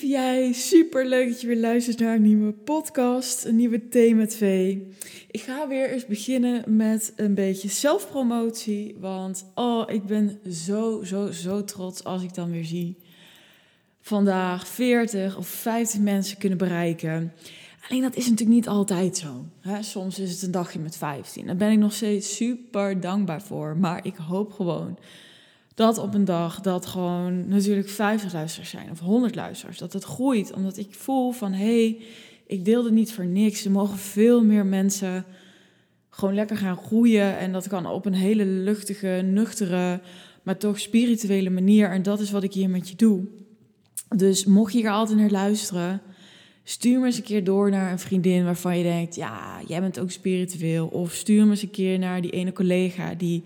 jij, super leuk dat je weer luistert naar een nieuwe podcast, een nieuwe thee met. Ik ga weer eens beginnen met een beetje zelfpromotie, want oh, ik ben zo, zo, zo trots als ik dan weer zie vandaag 40 of 50 mensen kunnen bereiken. Alleen dat is natuurlijk niet altijd zo. Hè? Soms is het een dagje met 15. Daar ben ik nog steeds super dankbaar voor, maar ik hoop gewoon dat op een dag dat gewoon natuurlijk 50 luisteraars zijn of 100 luisteraars, dat het groeit. Omdat ik voel van hé, hey, ik deelde niet voor niks. Er mogen veel meer mensen gewoon lekker gaan groeien. En dat kan op een hele luchtige, nuchtere, maar toch spirituele manier. En dat is wat ik hier met je doe. Dus mocht je hier altijd naar luisteren, stuur me eens een keer door naar een vriendin waarvan je denkt: ja, jij bent ook spiritueel. Of stuur me eens een keer naar die ene collega die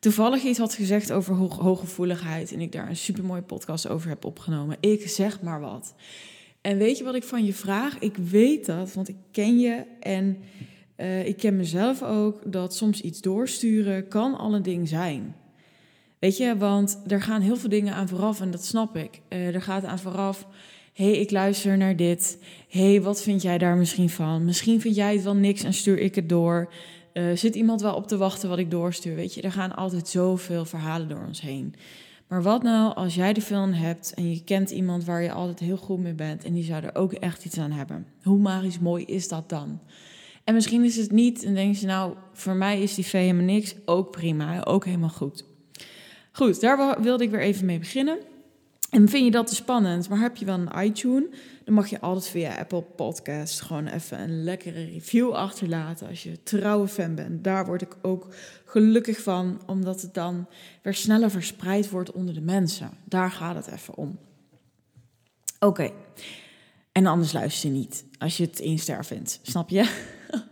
toevallig iets had gezegd over hooggevoeligheid en ik daar een supermooie podcast over heb opgenomen. Ik zeg maar wat. En weet je wat ik van je vraag? Ik weet dat, want ik ken je en uh, ik ken mezelf ook, dat soms iets doorsturen kan al een ding zijn. Weet je, want er gaan heel veel dingen aan vooraf en dat snap ik. Uh, er gaat aan vooraf, hé, hey, ik luister naar dit. Hé, hey, wat vind jij daar misschien van? Misschien vind jij het wel niks en stuur ik het door. Uh, zit iemand wel op te wachten wat ik doorstuur? Weet je, er gaan altijd zoveel verhalen door ons heen. Maar wat nou als jij de film hebt en je kent iemand waar je altijd heel goed mee bent en die zou er ook echt iets aan hebben? Hoe magisch mooi is dat dan? En misschien is het niet en denk je nou, voor mij is die V niks. Ook prima, ook helemaal goed. Goed, daar wilde ik weer even mee beginnen. En vind je dat te spannend, maar heb je wel een iTunes, dan mag je altijd via Apple Podcast gewoon even een lekkere review achterlaten als je trouwe fan bent. Daar word ik ook gelukkig van, omdat het dan weer sneller verspreid wordt onder de mensen. Daar gaat het even om. Oké, en anders luister je niet als je het één ster vindt, snap je?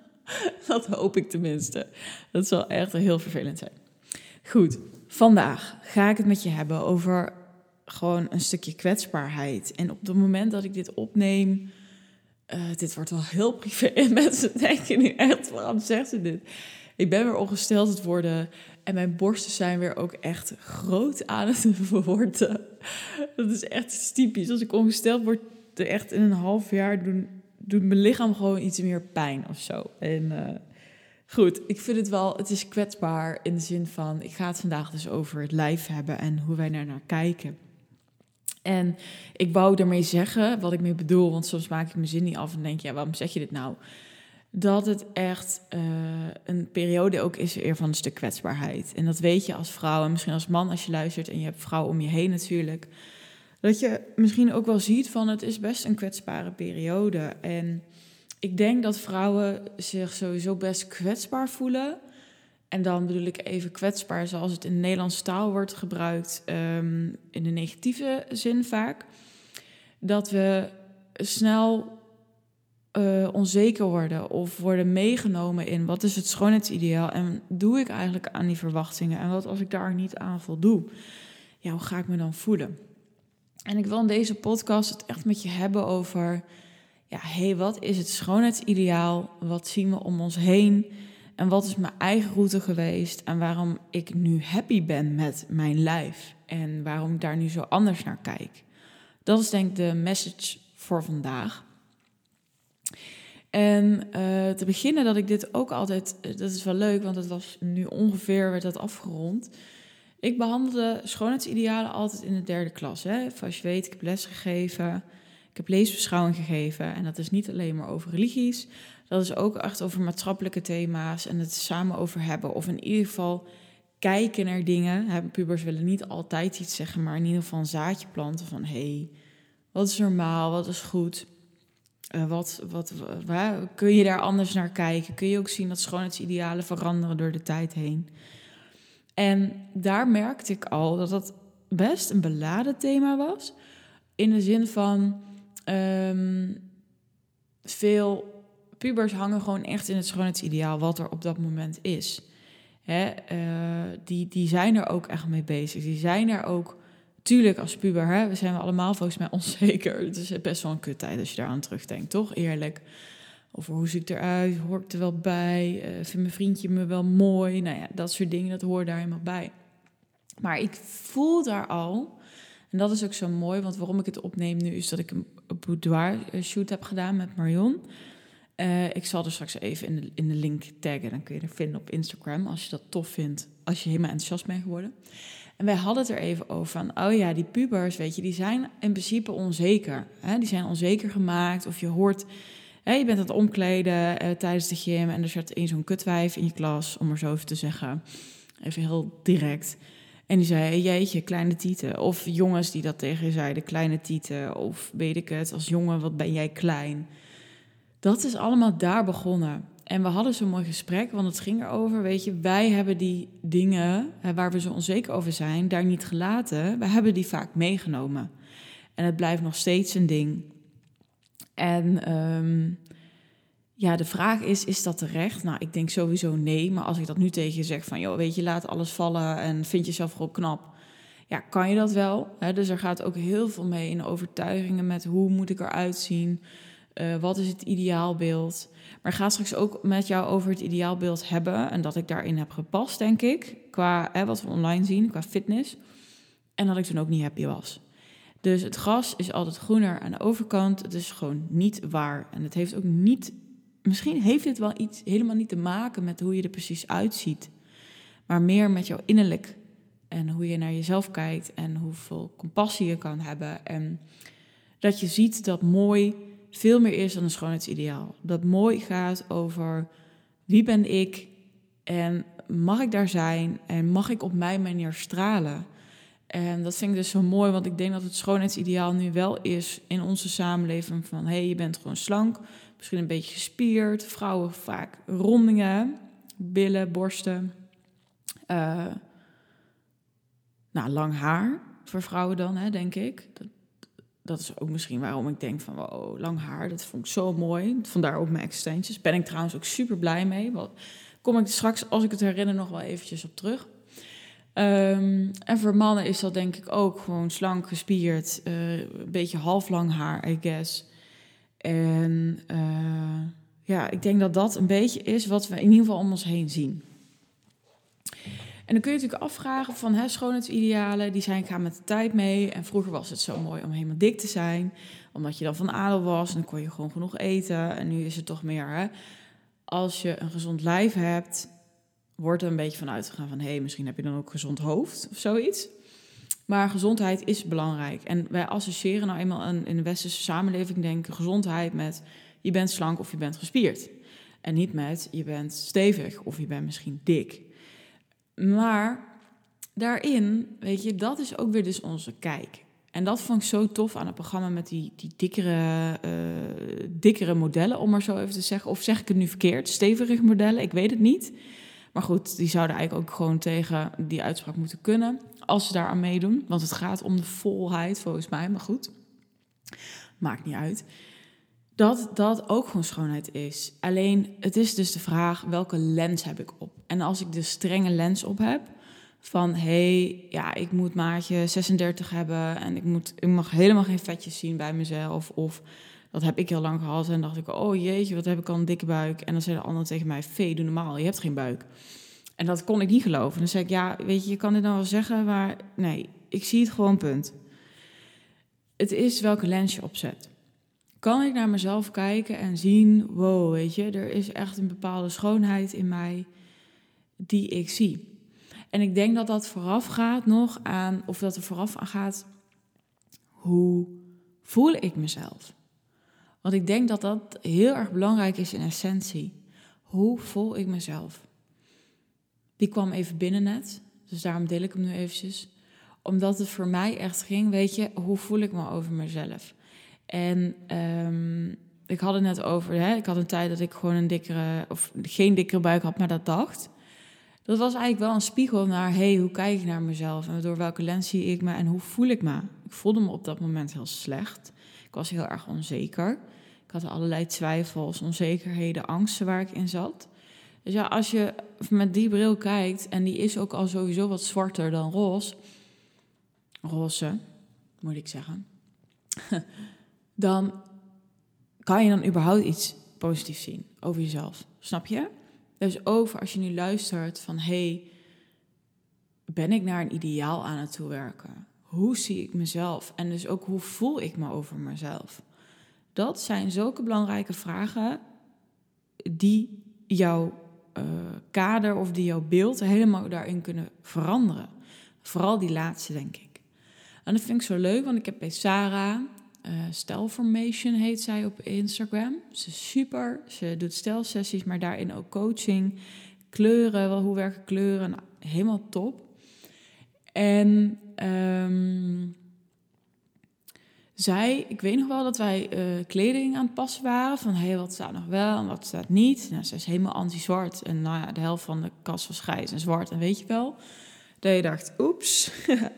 dat hoop ik tenminste. Dat zal echt heel vervelend zijn. Goed, vandaag ga ik het met je hebben over gewoon een stukje kwetsbaarheid. En op het moment dat ik dit opneem, uh, dit wordt wel heel privé. En mensen denken nu echt, waarom zegt ze dit? Ik ben weer ongesteld het worden en mijn borsten zijn weer ook echt groot aan het worden. Dat is echt typisch. Als ik ongesteld word, echt in een half jaar doen, doet mijn lichaam gewoon iets meer pijn of zo. En uh, goed, ik vind het wel, het is kwetsbaar in de zin van, ik ga het vandaag dus over het lijf hebben en hoe wij daar naar kijken. En ik wou daarmee zeggen wat ik mee bedoel, want soms maak ik mijn zin niet af en denk, ja, waarom zeg je dit nou? Dat het echt uh, een periode ook is weer van een stuk kwetsbaarheid. En dat weet je als vrouw en misschien als man als je luistert en je hebt vrouw om je heen natuurlijk. Dat je misschien ook wel ziet van het is best een kwetsbare periode. En ik denk dat vrouwen zich sowieso best kwetsbaar voelen. En dan bedoel ik even kwetsbaar zoals het in de Nederlandse taal wordt gebruikt, um, in de negatieve zin vaak. Dat we snel uh, onzeker worden of worden meegenomen in wat is het schoonheidsideaal en doe ik eigenlijk aan die verwachtingen en wat als ik daar niet aan voldoe? Ja, hoe ga ik me dan voelen? En ik wil in deze podcast het echt met je hebben over, ja, hé, hey, wat is het schoonheidsideaal? Wat zien we om ons heen? En wat is mijn eigen route geweest en waarom ik nu happy ben met mijn lijf en waarom ik daar nu zo anders naar kijk. Dat is denk ik de message voor vandaag. En uh, te beginnen dat ik dit ook altijd, eh, dat is wel leuk, want het was nu ongeveer, werd dat afgerond. Ik behandelde schoonheidsidealen altijd in de derde klas. Hè. Als je weet, ik heb les gegeven, ik heb leesbeschouwing gegeven. En dat is niet alleen maar over religies, dat is ook echt over maatschappelijke thema's en het samen over hebben. Of in ieder geval kijken naar dingen. Pubers willen niet altijd iets zeggen, maar in ieder geval een zaadje planten van hey, wat is normaal, wat is goed? Uh, wat, wat, kun je daar anders naar kijken? Kun je ook zien dat schoonheidsidealen veranderen door de tijd heen? En daar merkte ik al dat dat best een beladen thema was. In de zin van um, veel pubers hangen gewoon echt in het schoonheidsideaal wat er op dat moment is. Hè, uh, die, die zijn er ook echt mee bezig. Die zijn er ook, tuurlijk als puber, hè, we zijn allemaal volgens mij onzeker. Het is best wel een kuttijd als je daar aan terugdenkt, toch? Eerlijk. Over hoe zie ik eruit, hoor ik er wel bij, uh, vindt mijn vriendje me wel mooi? Nou ja, dat soort dingen, dat hoort daar helemaal bij. Maar ik voel daar al En dat is ook zo mooi, want waarom ik het opneem nu is dat ik een boudoir shoot heb gedaan met Marion. Uh, ik zal er straks even in de, in de link taggen. Dan kun je er vinden op Instagram als je dat tof vindt. Als je helemaal enthousiast bent geworden. En wij hadden het er even over van, oh ja, die pubers, weet je, die zijn in principe onzeker. Hè? Die zijn onzeker gemaakt of je hoort, hè, je bent aan het omkleden uh, tijdens de gym en er zit een zo'n kutwijf in je klas, om er zo even te zeggen. Even heel direct. En die zei, jeetje, kleine tieten. Of jongens die dat tegen je zeiden, kleine tieten. Of weet ik het, als jongen, wat ben jij klein. Dat is allemaal daar begonnen. En we hadden zo'n mooi gesprek, want het ging erover, weet je, wij hebben die dingen waar we zo onzeker over zijn, daar niet gelaten. We hebben die vaak meegenomen. En het blijft nog steeds een ding. En um, ja, de vraag is, is dat terecht? Nou, ik denk sowieso nee. Maar als ik dat nu tegen je zeg van, joh, weet je, laat alles vallen en vind jezelf gewoon knap. Ja, kan je dat wel? Hè? Dus er gaat ook heel veel mee in overtuigingen met hoe moet ik eruit zien? Uh, wat is het ideaalbeeld? Maar ga straks ook met jou over het ideaalbeeld hebben. En dat ik daarin heb gepast, denk ik. Qua hè, wat we online zien, qua fitness. En dat ik toen ook niet happy was. Dus het gras is altijd groener aan de overkant. Het is gewoon niet waar. En het heeft ook niet misschien heeft dit wel iets helemaal niet te maken met hoe je er precies uitziet, maar meer met jouw innerlijk en hoe je naar jezelf kijkt en hoeveel compassie je kan hebben. En dat je ziet dat mooi veel meer is dan een schoonheidsideaal. Dat mooi gaat over wie ben ik en mag ik daar zijn en mag ik op mijn manier stralen. En dat vind ik dus zo mooi, want ik denk dat het schoonheidsideaal nu wel is in onze samenleving van hé, hey, je bent gewoon slank, misschien een beetje gespierd. Vrouwen vaak rondingen, billen, borsten. Uh, nou, lang haar voor vrouwen dan, hè, denk ik. Dat is ook misschien waarom ik denk van, wow, lang haar, dat vond ik zo mooi. Vandaar ook mijn extensions. Ben ik trouwens ook super blij mee. Wat, kom ik straks, als ik het herinner, nog wel eventjes op terug. Um, en voor mannen is dat denk ik ook gewoon slank, gespierd, uh, een beetje half lang haar, I guess. En uh, ja, ik denk dat dat een beetje is wat we in ieder geval om ons heen zien. En dan kun je natuurlijk afvragen van hè, schoonheidsidealen, die zijn gaan met de tijd mee. En vroeger was het zo mooi om helemaal dik te zijn, omdat je dan van adel was en dan kon je gewoon genoeg eten. En nu is het toch meer, hè, als je een gezond lijf hebt, wordt er een beetje van uitgegaan van... hé, hey, misschien heb je dan ook gezond hoofd of zoiets. Maar gezondheid is belangrijk. En wij associëren nou eenmaal in de westerse samenleving, denk ik, gezondheid met je bent slank of je bent gespierd. En niet met je bent stevig of je bent misschien dik. Maar daarin, weet je, dat is ook weer dus onze kijk. En dat vond ik zo tof aan het programma met die, die dikkere, uh, dikkere modellen, om maar zo even te zeggen. Of zeg ik het nu verkeerd? Stevige modellen, ik weet het niet. Maar goed, die zouden eigenlijk ook gewoon tegen die uitspraak moeten kunnen. Als ze daar aan meedoen. Want het gaat om de volheid volgens mij. Maar goed, maakt niet uit. Dat dat ook gewoon schoonheid is. Alleen het is dus de vraag welke lens heb ik op. En als ik de strenge lens op heb. Van hé, hey, ja, ik moet maatje 36 hebben. En ik, moet, ik mag helemaal geen vetjes zien bij mezelf. Of dat heb ik heel lang gehad. En dacht ik, oh jeetje, wat heb ik al een dikke buik. En dan zei de tegen mij, Vee, doe normaal, je hebt geen buik. En dat kon ik niet geloven. Dan zei ik, ja, weet je, je kan dit nou wel zeggen, maar nee, ik zie het gewoon, punt. Het is welke lens je opzet. Kan ik naar mezelf kijken en zien, wow, weet je, er is echt een bepaalde schoonheid in mij die ik zie. En ik denk dat dat vooraf gaat nog aan, of dat er vooraf aan gaat, hoe voel ik mezelf? Want ik denk dat dat heel erg belangrijk is in essentie. Hoe voel ik mezelf? Die kwam even binnen net, dus daarom deel ik hem nu eventjes. Omdat het voor mij echt ging, weet je, hoe voel ik me over mezelf? En um, ik had het net over, hè, ik had een tijd dat ik gewoon een dikkere, of geen dikkere buik had, maar dat dacht. Dat was eigenlijk wel een spiegel naar, hey, hoe kijk ik naar mezelf? En door welke lens zie ik me en hoe voel ik me? Ik voelde me op dat moment heel slecht. Ik was heel erg onzeker. Ik had allerlei twijfels, onzekerheden, angsten waar ik in zat. Dus ja, als je met die bril kijkt, en die is ook al sowieso wat zwarter dan roze, roze, moet ik zeggen, dan kan je dan überhaupt iets positiefs zien over jezelf. Snap je? Dus over als je nu luistert van, hey, ben ik naar een ideaal aan het toewerken? hoe zie ik mezelf? En dus ook hoe voel ik me over mezelf? Dat zijn zulke belangrijke vragen die jouw uh, kader of die jouw beeld helemaal daarin kunnen veranderen. Vooral die laatste, denk ik. En dat vind ik zo leuk, want ik heb bij Sarah, uh, Stelformation heet zij op Instagram. Ze is super, ze doet stelsessies, maar daarin ook coaching. Kleuren, wel, hoe werken kleuren? Nou, helemaal top. En um, zij, ik weet nog wel dat wij uh, kleding aan het passen waren. Van hé, hey, wat staat nog wel en wat staat niet. Nou, ze is helemaal anti-zwart. En nou ja, de helft van de kast was grijs en zwart. En weet je wel, dat je dacht, oeps.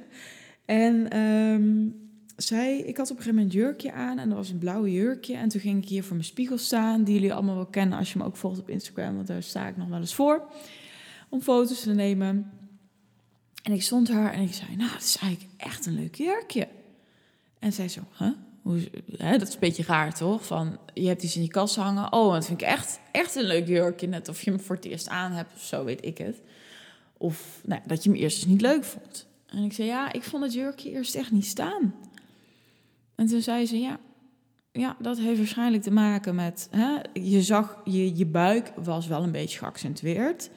en um, zij, ik had op een gegeven moment een jurkje aan. En dat was een blauwe jurkje. En toen ging ik hier voor mijn spiegel staan. Die jullie allemaal wel kennen als je me ook volgt op Instagram. Want daar sta ik nog wel eens voor. Om foto's te nemen. En ik stond haar en ik zei, nou, dat is eigenlijk echt een leuk jurkje. En zij zo? Hoe, hè, dat is een beetje raar, toch? Van, je hebt iets in je kast hangen. Oh, dat vind ik echt, echt een leuk jurkje. Net of je hem voor het eerst aan hebt of zo, weet ik het. Of nou, dat je hem eerst dus niet leuk vond. En ik zei, ja, ik vond het jurkje eerst echt niet staan. En toen zei ze, ja, ja dat heeft waarschijnlijk te maken met... Hè, je zag, je, je buik was wel een beetje geaccentueerd.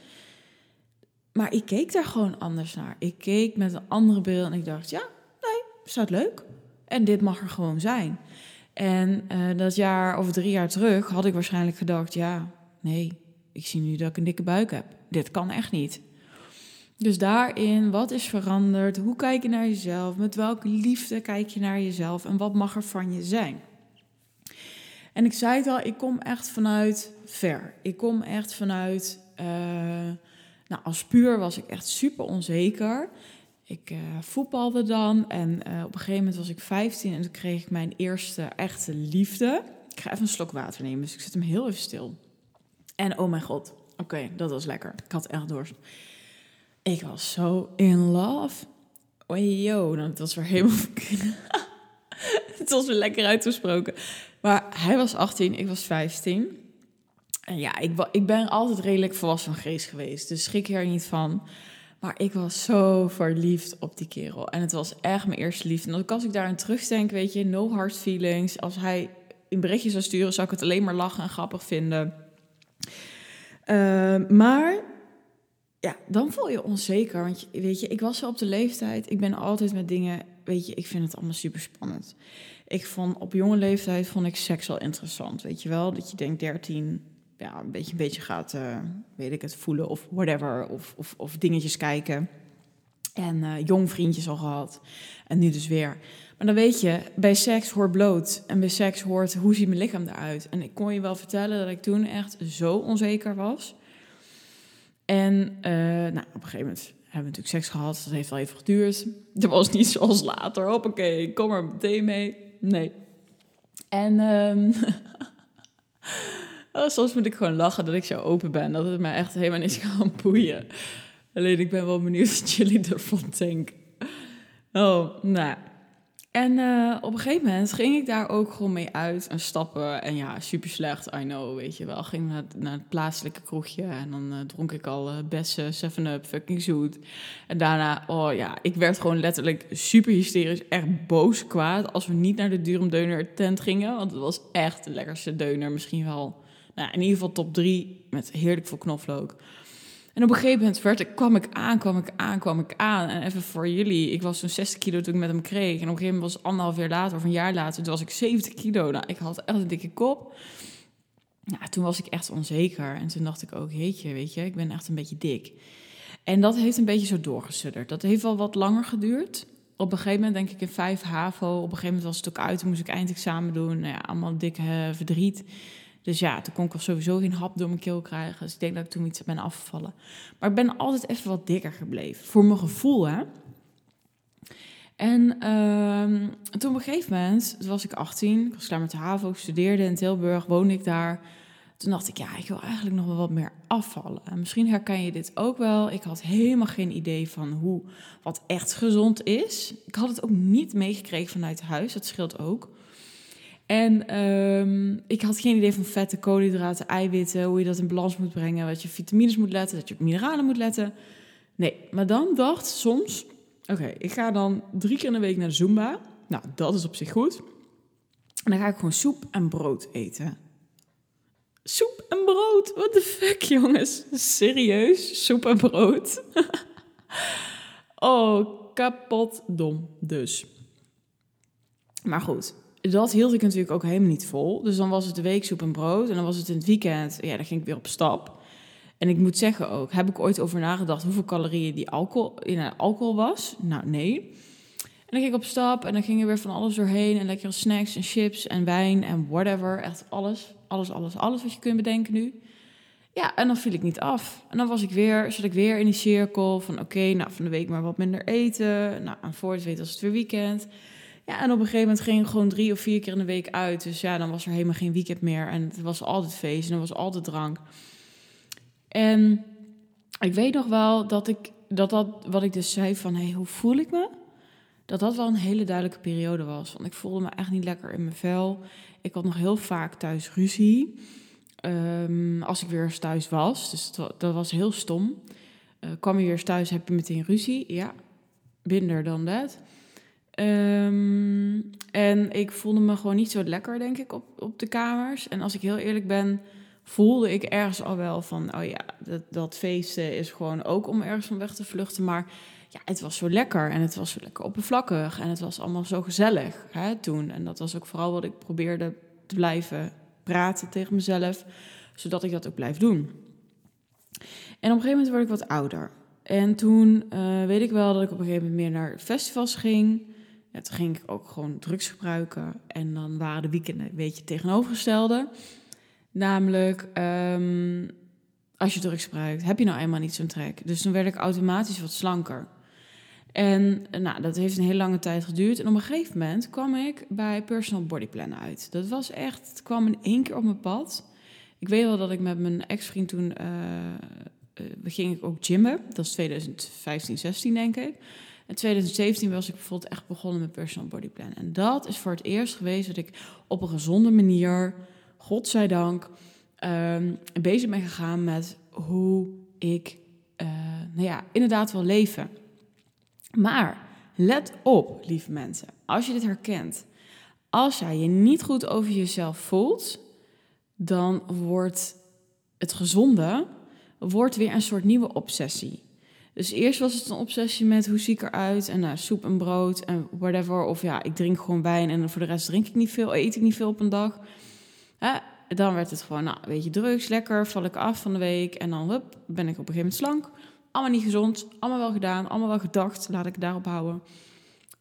Maar ik keek daar gewoon anders naar. Ik keek met een andere bril en ik dacht, ja, nee, staat leuk. En dit mag er gewoon zijn. En uh, dat jaar of drie jaar terug had ik waarschijnlijk gedacht: ja, nee, ik zie nu dat ik een dikke buik heb. Dit kan echt niet. Dus daarin, wat is veranderd? Hoe kijk je naar jezelf? Met welke liefde kijk je naar jezelf? En wat mag er van je zijn? En ik zei het al, ik kom echt vanuit ver. Ik kom echt vanuit. Uh, nou, als puur was ik echt super onzeker. Ik uh, voetbalde dan en uh, op een gegeven moment was ik 15 en toen kreeg ik mijn eerste echte liefde. Ik ga even een slok water nemen, dus ik zet hem heel even stil. En oh mijn god, oké, dat was lekker. Ik had echt dorst. Ik was zo in love. Oh yo, nou, dat was weer helemaal... het was weer lekker uitgesproken. Maar hij was 18, ik was 15. En ja, ik, ik ben altijd redelijk volwassen van geest geweest. Dus schrik er niet van. Maar ik was zo verliefd op die kerel. En het was echt mijn eerste liefde. En als ik daarin terugdenk, weet je, no hard feelings. Als hij een berichtje zou sturen, zou ik het alleen maar lachen en grappig vinden. Uh, maar ja, dan voel je onzeker. Want weet je, ik was zo op de leeftijd. Ik ben altijd met dingen, weet je, ik vind het allemaal super spannend. Ik vond op jonge leeftijd vond ik seks wel interessant. Weet je wel, dat je denkt 13, ja, een beetje, een beetje gaat, uh, weet ik het, voelen of whatever. Of, of, of dingetjes kijken. En uh, jong vriendjes al gehad. En nu dus weer. Maar dan weet je, bij seks hoort bloot. En bij seks hoort, hoe ziet mijn lichaam eruit? En ik kon je wel vertellen dat ik toen echt zo onzeker was. En uh, nou, op een gegeven moment hebben we natuurlijk seks gehad. Dat heeft wel even geduurd. Dat was niet zoals later. Hoppakee, kom er meteen mee. Nee. En... Um, soms moet ik gewoon lachen dat ik zo open ben. Dat het mij echt helemaal niet gaan boeien. Alleen ik ben wel benieuwd wat jullie ervan denken. Oh, nou. En uh, op een gegeven moment ging ik daar ook gewoon mee uit en stappen. En ja, super slecht, I know, weet je wel. Ging naar, het plaatselijke kroegje en dan uh, dronk ik al uh, bessen, 7-up, fucking zoet. En daarna, oh ja, ik werd gewoon letterlijk super hysterisch, echt boos, kwaad. Als we niet naar de Durum Deuner tent gingen, want het was echt de lekkerste deuner, misschien wel nou, in ieder geval top drie met heerlijk veel knoflook. En op een gegeven moment ik, kwam ik aan, kwam ik aan, kwam ik aan. En even voor jullie, ik was zo'n 60 kilo toen ik met hem kreeg. En op een gegeven moment was het anderhalf jaar later of een jaar later, toen was ik 70 kilo. Nou, ik had echt een dikke kop. Ja, toen was ik echt onzeker. En toen dacht ik ook, heetje, weet je, ik ben echt een beetje dik. En dat heeft een beetje zo doorgesudderd. Dat heeft wel wat langer geduurd. Op een gegeven moment denk ik in 5 HAVO. Op een gegeven moment was het ook uit. Toen moest ik eindexamen doen. Nou ja, allemaal dikke verdriet. Dus ja, toen kon ik sowieso geen hap door mijn keel krijgen. Dus ik denk dat ik toen iets ben afgevallen. Maar ik ben altijd even wat dikker gebleven. Voor mijn gevoel, hè. En uh, toen op een gegeven moment, toen was ik 18, ik was klaar met de HAVO, ik studeerde in Tilburg, woonde ik daar. Toen dacht ik, ja, ik wil eigenlijk nog wel wat meer afvallen. En misschien herken je dit ook wel. Ik had helemaal geen idee van hoe, wat echt gezond is. Ik had het ook niet meegekregen vanuit huis, dat scheelt ook. En um, ik had geen idee van vetten, koolhydraten, eiwitten, hoe je dat in balans moet brengen, wat je vitamines moet letten, dat je op mineralen moet letten. Nee, maar dan dacht soms, Oké, ik ga dan drie keer in de week naar de Zumba. Nou, dat is op zich goed. En dan ga ik gewoon soep en brood eten. Soep en brood? What the fuck, jongens? Serieus? Soep en brood? oh, kapot dom dus. Maar goed, dat hield ik natuurlijk ook helemaal niet vol. Dus dan was het de week soep en brood. En dan was het in het weekend, ja, dan ging ik weer op stap. En ik moet zeggen ook, heb ik ooit over nagedacht hoeveel calorieën die alcohol, in alcohol was? Nou, nee. En dan ging ik op stap en dan ging er weer van alles doorheen. En lekkere snacks en chips en wijn en whatever. Echt alles, alles, alles, alles wat je kunt bedenken nu. Ja, en dan viel ik niet af. En dan was ik weer, zat ik weer in die cirkel van... oké, nou, van de week maar wat minder eten. Nou, en voor het weten was het weer weekend. Ja, en op een gegeven moment ging ik gewoon drie of vier keer in de week uit. Dus ja, dan was er helemaal geen weekend meer. En het was altijd feest en er was altijd drank. En ik weet nog wel dat ik, dat, dat wat ik dus zei van... hey, hoe voel ik me? Dat dat wel een hele duidelijke periode was. Want ik voelde me echt niet lekker in mijn vel. Ik had nog heel vaak thuis ruzie... Um, als ik weer eens thuis was. Dus dat, was heel stom. Uh, kwam je weer eens thuis, heb je meteen ruzie. Ja, binder dan dat. Um, en ik voelde me gewoon niet zo lekker, denk ik, op, op de kamers. En als ik heel eerlijk ben, voelde ik ergens al wel van... oh ja, dat, dat feesten is gewoon ook om ergens van weg te vluchten. Maar ja, het was zo lekker en het was zo lekker oppervlakkig. En het was allemaal zo gezellig hè, toen. En dat was ook vooral wat ik probeerde te blijven praten tegen mezelf, zodat ik dat ook blijf doen. En op een gegeven moment word ik wat ouder. En toen uh, weet ik wel dat ik op een gegeven moment meer naar festivals ging. Toen ging ik ook gewoon drugs gebruiken. En dan waren de weekenden een beetje tegenovergestelde. Namelijk, um, als je drugs gebruikt, heb je nou eenmaal niet zo'n trek. Dus toen werd ik automatisch wat slanker. En nou, dat heeft een hele lange tijd geduurd. En op een gegeven moment kwam ik bij Personal Body Plan uit. Dat was echt, het kwam in één keer op mijn pad. Ik weet wel dat ik met mijn ex-vriend toen, uh, uh, ging ik ook gymmen. Dat is 2015, 16 denk ik. In 2017 was ik bijvoorbeeld echt begonnen met Personal Body Plan. En dat is voor het eerst geweest dat ik op een gezonde manier, godzijdank, um, bezig ben gegaan met hoe ik, uh, nou ja, inderdaad wil leven. Maar let op, lieve mensen, als je dit herkent. Als jij je niet goed over jezelf voelt, dan wordt het gezonde wordt weer een soort nieuwe obsessie. Dus eerst was het een obsessie met hoe zie ik eruit en nou, soep en brood en whatever. Of ja, ik drink gewoon wijn en voor de rest drink ik niet veel, eet ik niet veel op een dag. dan werd het gewoon, nou, weet je, drugs, lekker, val ik af van de week en dan hup, ben ik op een gegeven moment slank. Allemaal niet gezond, allemaal wel gedaan, allemaal wel gedacht. Laat ik daarop houden.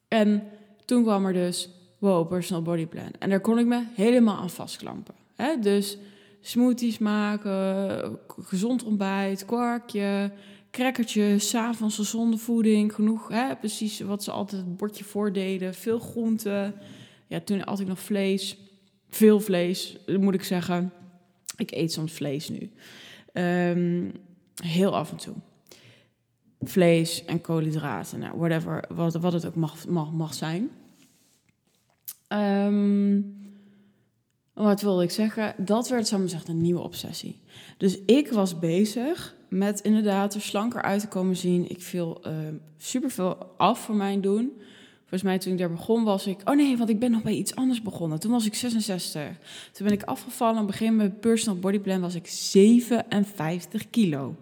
En toen kwam er dus, wow, personal body plan. En daar kon ik me helemaal aan vastklampen. Hè? Dus smoothies maken, gezond ontbijt, kwarkje, crackertje, s'avonds gezonde voeding, genoeg, hè? precies wat ze altijd het bordje voordeden. Veel groenten. Ja, toen had ik nog vlees. Veel vlees, moet ik zeggen. Ik eet soms vlees nu. Um, heel af en toe vlees en koolhydraten, nou, whatever, wat, wat het ook mag, mag, mag zijn. Um, wat wilde ik zeggen? Dat werd, zo gezegd, een nieuwe obsessie. Dus ik was bezig met inderdaad er slanker uit te komen zien. Ik viel uh, superveel af voor mijn doen. Volgens mij toen ik daar begon was ik... Oh nee, want ik ben nog bij iets anders begonnen. Toen was ik 66. Toen ben ik afgevallen. Op een gegeven moment personal body plan was ik 57 kilo.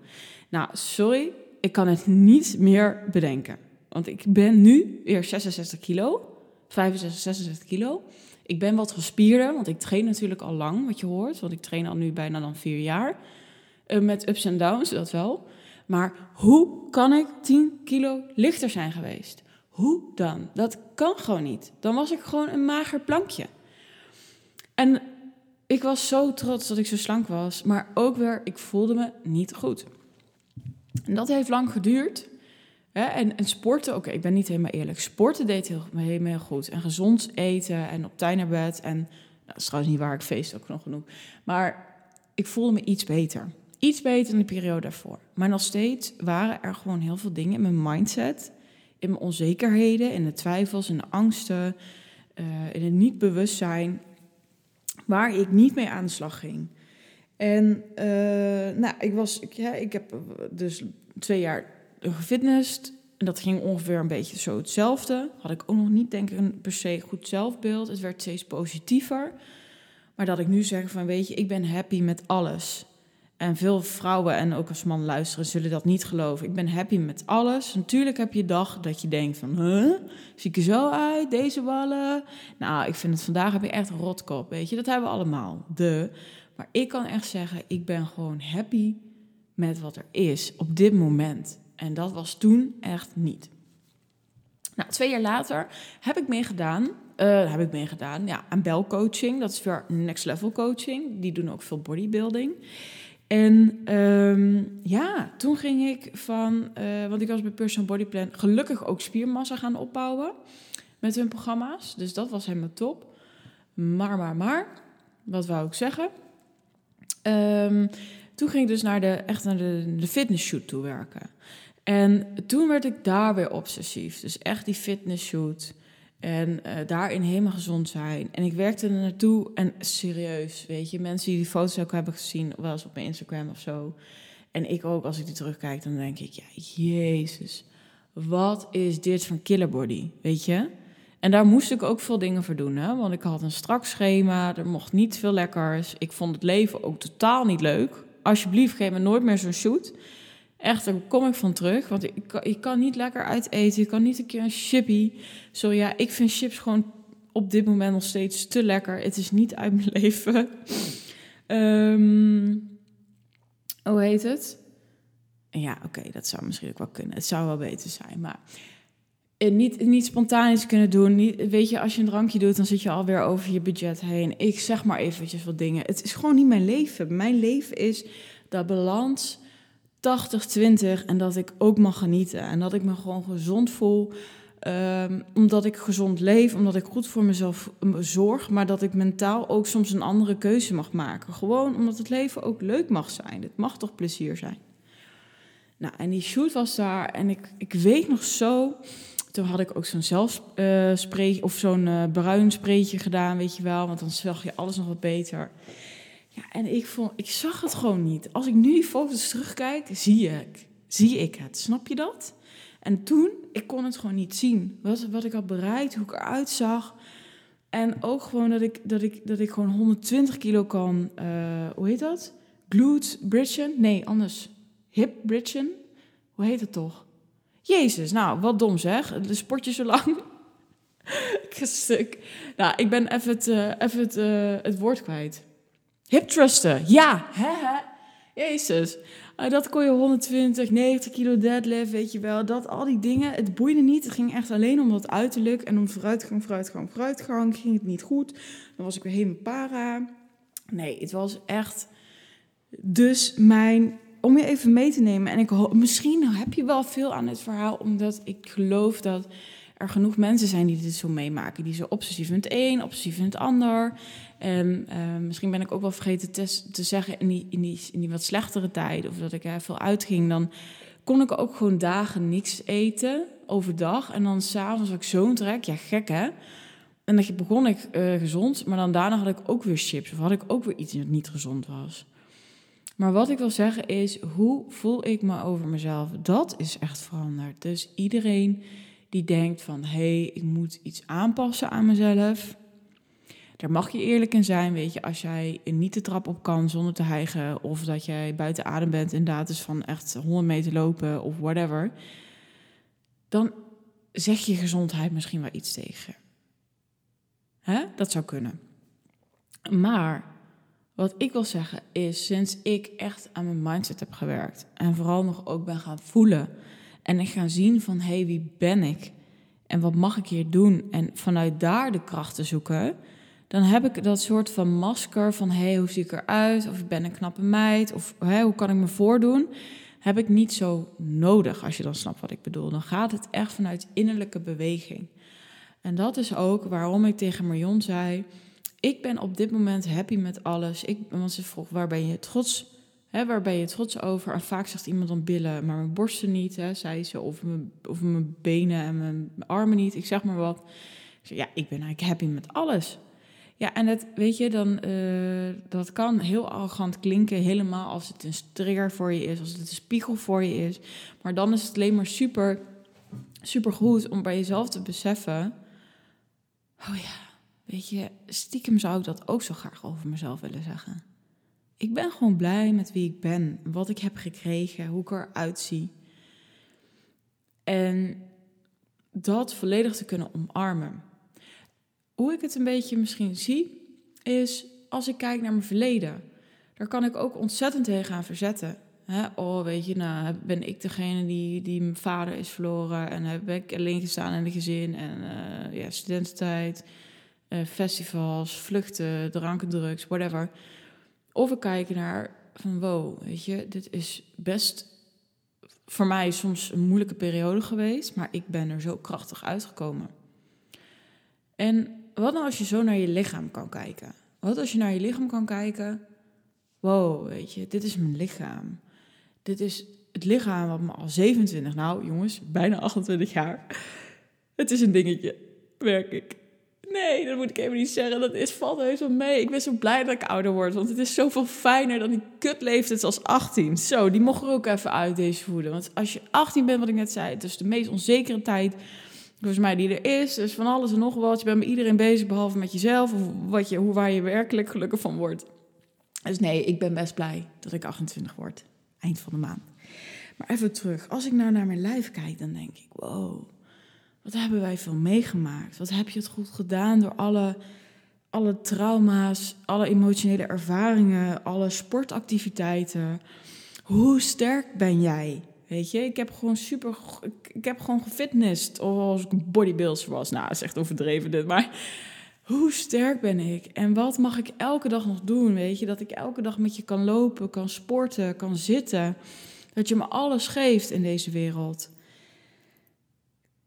Nou, sorry, ik kan het niet meer bedenken. Want ik ben nu weer 66 kilo, 65, 66 kilo. Ik ben wat gespierder, want ik train natuurlijk al lang, wat je hoort. Want ik train al nu bijna dan vier jaar. Uh, met ups en downs, dat wel. Maar hoe kan ik 10 kilo lichter zijn geweest? Hoe dan? Dat kan gewoon niet. Dan was ik gewoon een mager plankje. En ik was zo trots dat ik zo slank was. Maar ook weer, ik voelde me niet goed. En dat heeft lang geduurd. En, en sporten, oké, ik ben niet helemaal eerlijk. Sporten deed heel, helemaal goed. En gezond eten en op tijd naar bed. En nou, dat is trouwens niet waar, ik feest ook nog genoeg. Maar ik voelde me iets beter. Iets beter dan de periode daarvoor. Maar nog steeds waren er gewoon heel veel dingen in mijn mindset. In mijn onzekerheden, in de twijfels, in de angsten. Uh, in het niet bewustzijn. Waar ik niet mee aan de slag ging. En uh, nou, ik, was, ja, ik heb dus twee jaar gefitnessd. En dat ging ongeveer een beetje zo hetzelfde. Had ik ook nog niet, denk ik, een per se goed zelfbeeld. Het werd steeds positiever. Maar dat ik nu zeg van, weet je, ik ben happy met alles. En veel vrouwen en ook als man luisteren zullen dat niet geloven. Ik ben happy met alles. Natuurlijk heb je dag dat je denkt van, huh? Zie ik er zo uit, deze ballen? Nou, ik vind het vandaag heb je echt rotkop, weet je. Dat hebben we allemaal, de. Maar ik kan echt zeggen, ik ben gewoon happy met wat er is op dit moment. En dat was toen echt niet. Nou, twee jaar later heb ik meegedaan. Uh, heb ik meegedaan, ja, aan belcoaching. Dat is weer next level coaching. Die doen ook veel bodybuilding. En um, ja, toen ging ik van, uh, want ik was bij Personal Body Plan gelukkig ook spiermassa gaan opbouwen met hun programma's. Dus dat was helemaal top. Maar, maar, maar, wat wou ik zeggen? Um, toen ging ik dus naar de, echt naar de, de fitnessshoot toe werken. En toen werd ik daar weer obsessief. Dus echt die fitnessshoot. En uh, daarin helemaal gezond zijn. En ik werkte er naartoe en serieus, weet je, mensen die die foto's ook hebben gezien, wel eens op mijn Instagram of zo. En ik ook, als ik die terugkijk, dan denk ik, ja, jezus, wat is dit van killerbody, weet je? En daar moest ik ook veel dingen voor doen, hè? want ik had een strak schema, er mocht niet veel lekkers. Ik vond het leven ook totaal niet leuk. Alsjeblieft, geef me nooit meer zo'n shoot. Echt, daar kom ik van terug. Want ik, ik kan niet lekker uiteten. Ik kan niet een keer een chippy. Zo ja, ik vind chips gewoon op dit moment nog steeds te lekker. Het is niet uit mijn leven. um, hoe heet het? Ja, oké, dat zou misschien ook wel kunnen. Het zou wel beter zijn, maar eh, niet, niet spontaan iets kunnen doen. Niet, weet je, als je een drankje doet, dan zit je alweer over je budget heen. Ik zeg maar eventjes wat dingen. Het is gewoon niet mijn leven. Mijn leven is dat balans 80-20 en dat ik ook mag genieten. En dat ik me gewoon gezond voel. Um, omdat ik gezond leef, omdat ik goed voor mezelf zorg, maar dat ik mentaal ook soms een andere keuze mag maken. Gewoon omdat het leven ook leuk mag zijn. Het mag toch plezier zijn. Nou, en die shoot was daar en ik, ik weet nog zo. Toen had ik ook zo'n zelfspray uh, of zo'n uh, bruin spreetje gedaan, weet je wel, want dan zag je alles nog wat beter. Ja, en ik, vond, ik zag het gewoon niet. Als ik nu die foto's terugkijk, zie ik, zie ik het. Snap je dat? En toen, ik kon het gewoon niet zien. Wat, wat ik had bereikt, hoe ik eruit zag. En ook gewoon dat ik, dat ik, dat ik gewoon 120 kilo kan, uh, hoe heet dat? Glute bridgen? Nee, anders. Hip bridgen? Hoe heet het toch? Jezus, nou, wat dom zeg. De sportje zo lang. ik stuk. Nou, ik ben even het, uh, even het, uh, het woord kwijt. Hip thrusten, ja. Hè, Jezus. Uh, dat kon je 120, 90 kilo deadlift, weet je wel. Dat, al die dingen, het boeide niet. Het ging echt alleen om dat uiterlijk en om vooruitgang, vooruitgang, vooruitgang. Ging het niet goed. Dan was ik weer helemaal para. Nee, het was echt... Dus mijn... Om je even mee te nemen. En ik misschien heb je wel veel aan het verhaal, omdat ik geloof dat er genoeg mensen zijn die dit zo meemaken. Die zo obsessief in het een, obsessief in het ander. En uh, misschien ben ik ook wel vergeten te, te zeggen in die, in, die, in die wat slechtere tijd, of dat ik er veel uitging, dan kon ik ook gewoon dagen niks eten overdag. En dan s'avonds had ik zo'n trek, ja gek hè. En dan begon ik uh, gezond, maar dan daarna had ik ook weer chips. Of had ik ook weer iets dat niet gezond was. Maar wat ik wil zeggen is, hoe voel ik me over mezelf? Dat is echt veranderd. Dus iedereen die denkt van, hé, hey, ik moet iets aanpassen aan mezelf daar mag je eerlijk in zijn, weet je, als jij niet de trap op kan zonder te hijgen, of dat jij buiten adem bent, inderdaad, is van echt 100 meter lopen of whatever, dan zeg je gezondheid misschien wel iets tegen. Hè? Dat zou kunnen. Maar wat ik wil zeggen is, sinds ik echt aan mijn mindset heb gewerkt en vooral nog ook ben gaan voelen en ik ga zien van, hey, wie ben ik? En wat mag ik hier doen? En vanuit daar de krachten zoeken, dan heb ik dat soort van masker van hé, hey, hoe zie ik eruit? Of ik ben een knappe meid, of hey, hoe kan ik me voordoen? Heb ik niet zo nodig, als je dan snapt wat ik bedoel. Dan gaat het echt vanuit innerlijke beweging. En dat is ook waarom ik tegen Marion zei: Ik ben op dit moment happy met alles. Ik, want ze vroeg: waar ben je trots? Waar ben je trots over? En vaak zegt iemand dan billen, maar mijn borsten niet, hè, zei ze. Of mijn, of mijn benen en mijn armen niet. Ik zeg maar wat. Ja, ik ben eigenlijk happy met alles. Ja, en het, weet je, dan, uh, dat kan heel arrogant klinken, helemaal als het een trigger voor je is, als het een spiegel voor je is. Maar dan is het alleen maar super supergoed om bij jezelf te beseffen: oh ja, weet je, stiekem zou ik dat ook zo graag over mezelf willen zeggen. Ik ben gewoon blij met wie ik ben, wat ik heb gekregen, hoe ik eruit zie. En dat volledig te kunnen omarmen. Hoe ik het een beetje misschien zie, is als ik kijk naar mijn verleden. Daar kan ik ook ontzettend tegen gaan verzetten. oh, weet je, nou ben ik degene die, die mijn vader is verloren en heb ik alleen gestaan in de gezin en uh, ja, studententijd, uh, festivals, vluchten, dranken, drugs, whatever. Of ik kijk naar van wow, weet je, dit is best voor mij soms een moeilijke periode geweest, maar ik ben er zo krachtig uitgekomen. En wat nou als je zo naar je lichaam kan kijken? Wat als je naar je lichaam kan kijken? Wow, weet je, dit is mijn lichaam. Dit is het lichaam wat me al 27, nou jongens, bijna 28 jaar. Het is een dingetje, werk ik. Nee, dat moet ik even niet zeggen. Dat is, valt heus mee. Ik ben zo blij dat ik ouder word. Want het is zoveel fijner dan die kutleeftijd als 18. Zo, die mocht er ook even uit deze voeden. Want als je 18 bent, wat ik net zei, het is de meest onzekere tijd volgens mij die er is. Dus van alles en nog wat. Je bent met iedereen bezig, behalve met jezelf. Of wat je, hoe, waar je werkelijk gelukkig van wordt. Dus nee, ik ben best blij dat ik 28 word. Eind van de maand. Maar even terug. Als ik nou naar mijn lijf kijk, dan denk ik... Wow, wat hebben wij veel meegemaakt? Wat heb je het goed gedaan door alle, alle trauma's, alle emotionele ervaringen, alle sportactiviteiten? Hoe sterk ben jij? Weet je, ik heb gewoon super. Ik heb gewoon gefitnessd. Of als ik bodybuilder was. Nou, dat is echt overdreven dit. Maar hoe sterk ben ik? En wat mag ik elke dag nog doen? Weet je, dat ik elke dag met je kan lopen, kan sporten, kan zitten. Dat je me alles geeft in deze wereld.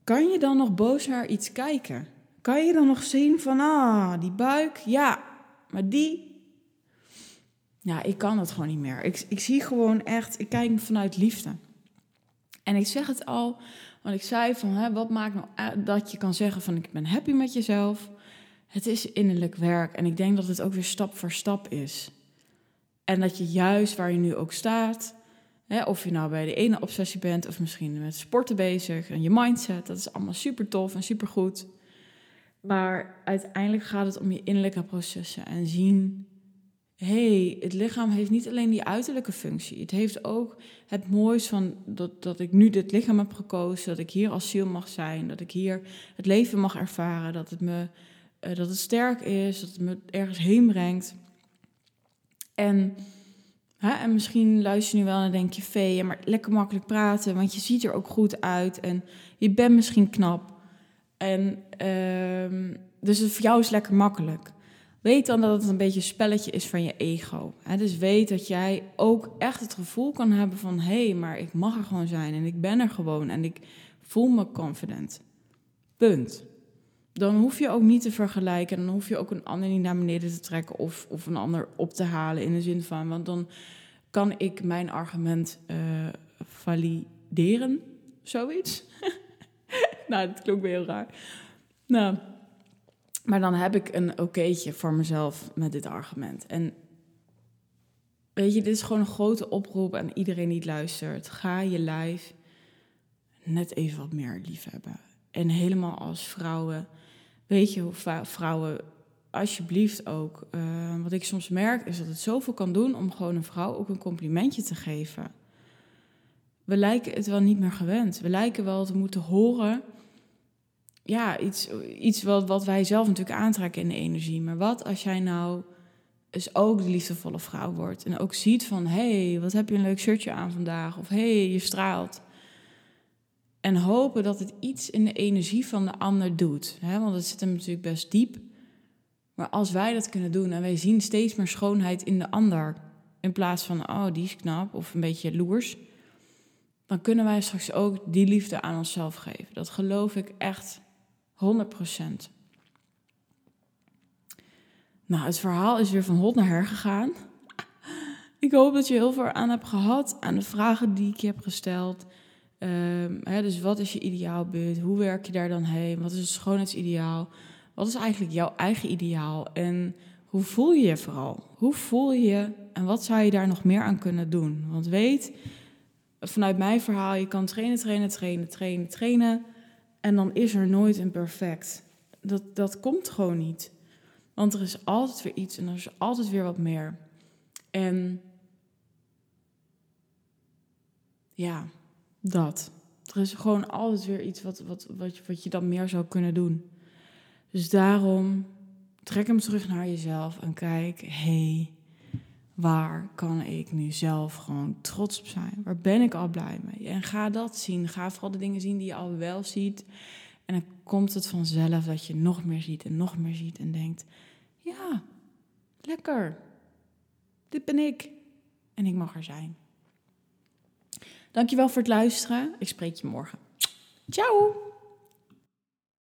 Kan je dan nog boos naar iets kijken? Kan je dan nog zien van, ah, die buik, ja, maar die. Ja, ik kan het gewoon niet meer. Ik, ik zie gewoon echt, ik kijk vanuit liefde. En ik zeg het al, want ik zei van, hè, wat maakt nou dat je kan zeggen van, ik ben happy met jezelf. Het is innerlijk werk en ik denk dat het ook weer stap voor stap is. En dat je juist waar je nu ook staat, Hè, of je nou bij de ene obsessie bent of misschien met sporten bezig en je mindset, dat is allemaal super tof en super goed. Maar uiteindelijk gaat het om je innerlijke processen en zien: hey, het lichaam heeft niet alleen die uiterlijke functie. Het heeft ook het moois van dat, dat ik nu dit lichaam heb gekozen, dat ik hier als ziel mag zijn, dat ik hier het leven mag ervaren, dat het, me, uh, dat het sterk is, dat het me ergens heen brengt. En en misschien luister je nu wel en denk je, Vee, maar lekker makkelijk praten, want je ziet er ook goed uit en je bent misschien knap. En uh, dus het voor jou is lekker makkelijk. Weet dan dat het een beetje een spelletje is van je ego. dus weet dat jij ook echt het gevoel kan hebben van... hé, hey, maar ik mag er gewoon zijn en ik ben er gewoon en ik voel me confident. Punt. Dan hoef je ook niet te vergelijken. Dan hoef je ook een ander niet naar beneden te trekken of, of een ander op te halen in de zin van... want dan kan ik mijn argument uh, valideren, zoiets. nou, dat klonk weer heel raar. Nou, maar dan heb ik een okéetje voor mezelf met dit argument. En weet je, dit is gewoon een grote oproep aan iedereen die luistert. Ga je lijf net even wat meer lief hebben. En helemaal als vrouwen, weet je vrouwen alsjeblieft ook. Uh, wat ik soms merk is dat het zoveel kan doen om gewoon een vrouw ook een complimentje te geven. We lijken het wel niet meer gewend. We lijken wel te moeten horen. Ja, iets, iets wat, wat wij zelf natuurlijk aantrekken in de energie. Maar wat als jij nou eens ook de liefdevolle vrouw wordt. En ook ziet van, hé, hey, wat heb je een leuk shirtje aan vandaag? Of hé, hey, je straalt. En hopen dat het iets in de energie van de ander doet. Hè? Want het zit hem natuurlijk best diep. Maar als wij dat kunnen doen en wij zien steeds meer schoonheid in de ander, in plaats van, oh, die is knap of een beetje loers, dan kunnen wij straks ook die liefde aan onszelf geven. Dat geloof ik echt 100%. Nou, het verhaal is weer van hot naar her gegaan. Ik hoop dat je heel veel aan hebt gehad aan de vragen die ik je heb gesteld. Um, hè, dus wat is je ideaalbeeld? Hoe werk je daar dan heen? Wat is het schoonheidsideaal? Wat is eigenlijk jouw eigen ideaal en hoe voel je je vooral? Hoe voel je je en wat zou je daar nog meer aan kunnen doen? Want weet, vanuit mijn verhaal, je kan trainen, trainen, trainen, trainen, trainen. En dan is er nooit een perfect. Dat, dat komt gewoon niet. Want er is altijd weer iets en er is altijd weer wat meer. En ja, dat. Er is gewoon altijd weer iets wat, wat, wat, wat je dan meer zou kunnen doen. Dus daarom trek hem terug naar jezelf en kijk, hey, waar kan ik nu zelf gewoon trots op zijn? Waar ben ik al blij mee? En ga dat zien. Ga vooral de dingen zien die je al wel ziet. En dan komt het vanzelf dat je nog meer ziet en nog meer ziet en denkt: ja, lekker. Dit ben ik. En ik mag er zijn. Dankjewel voor het luisteren. Ik spreek je morgen. Ciao!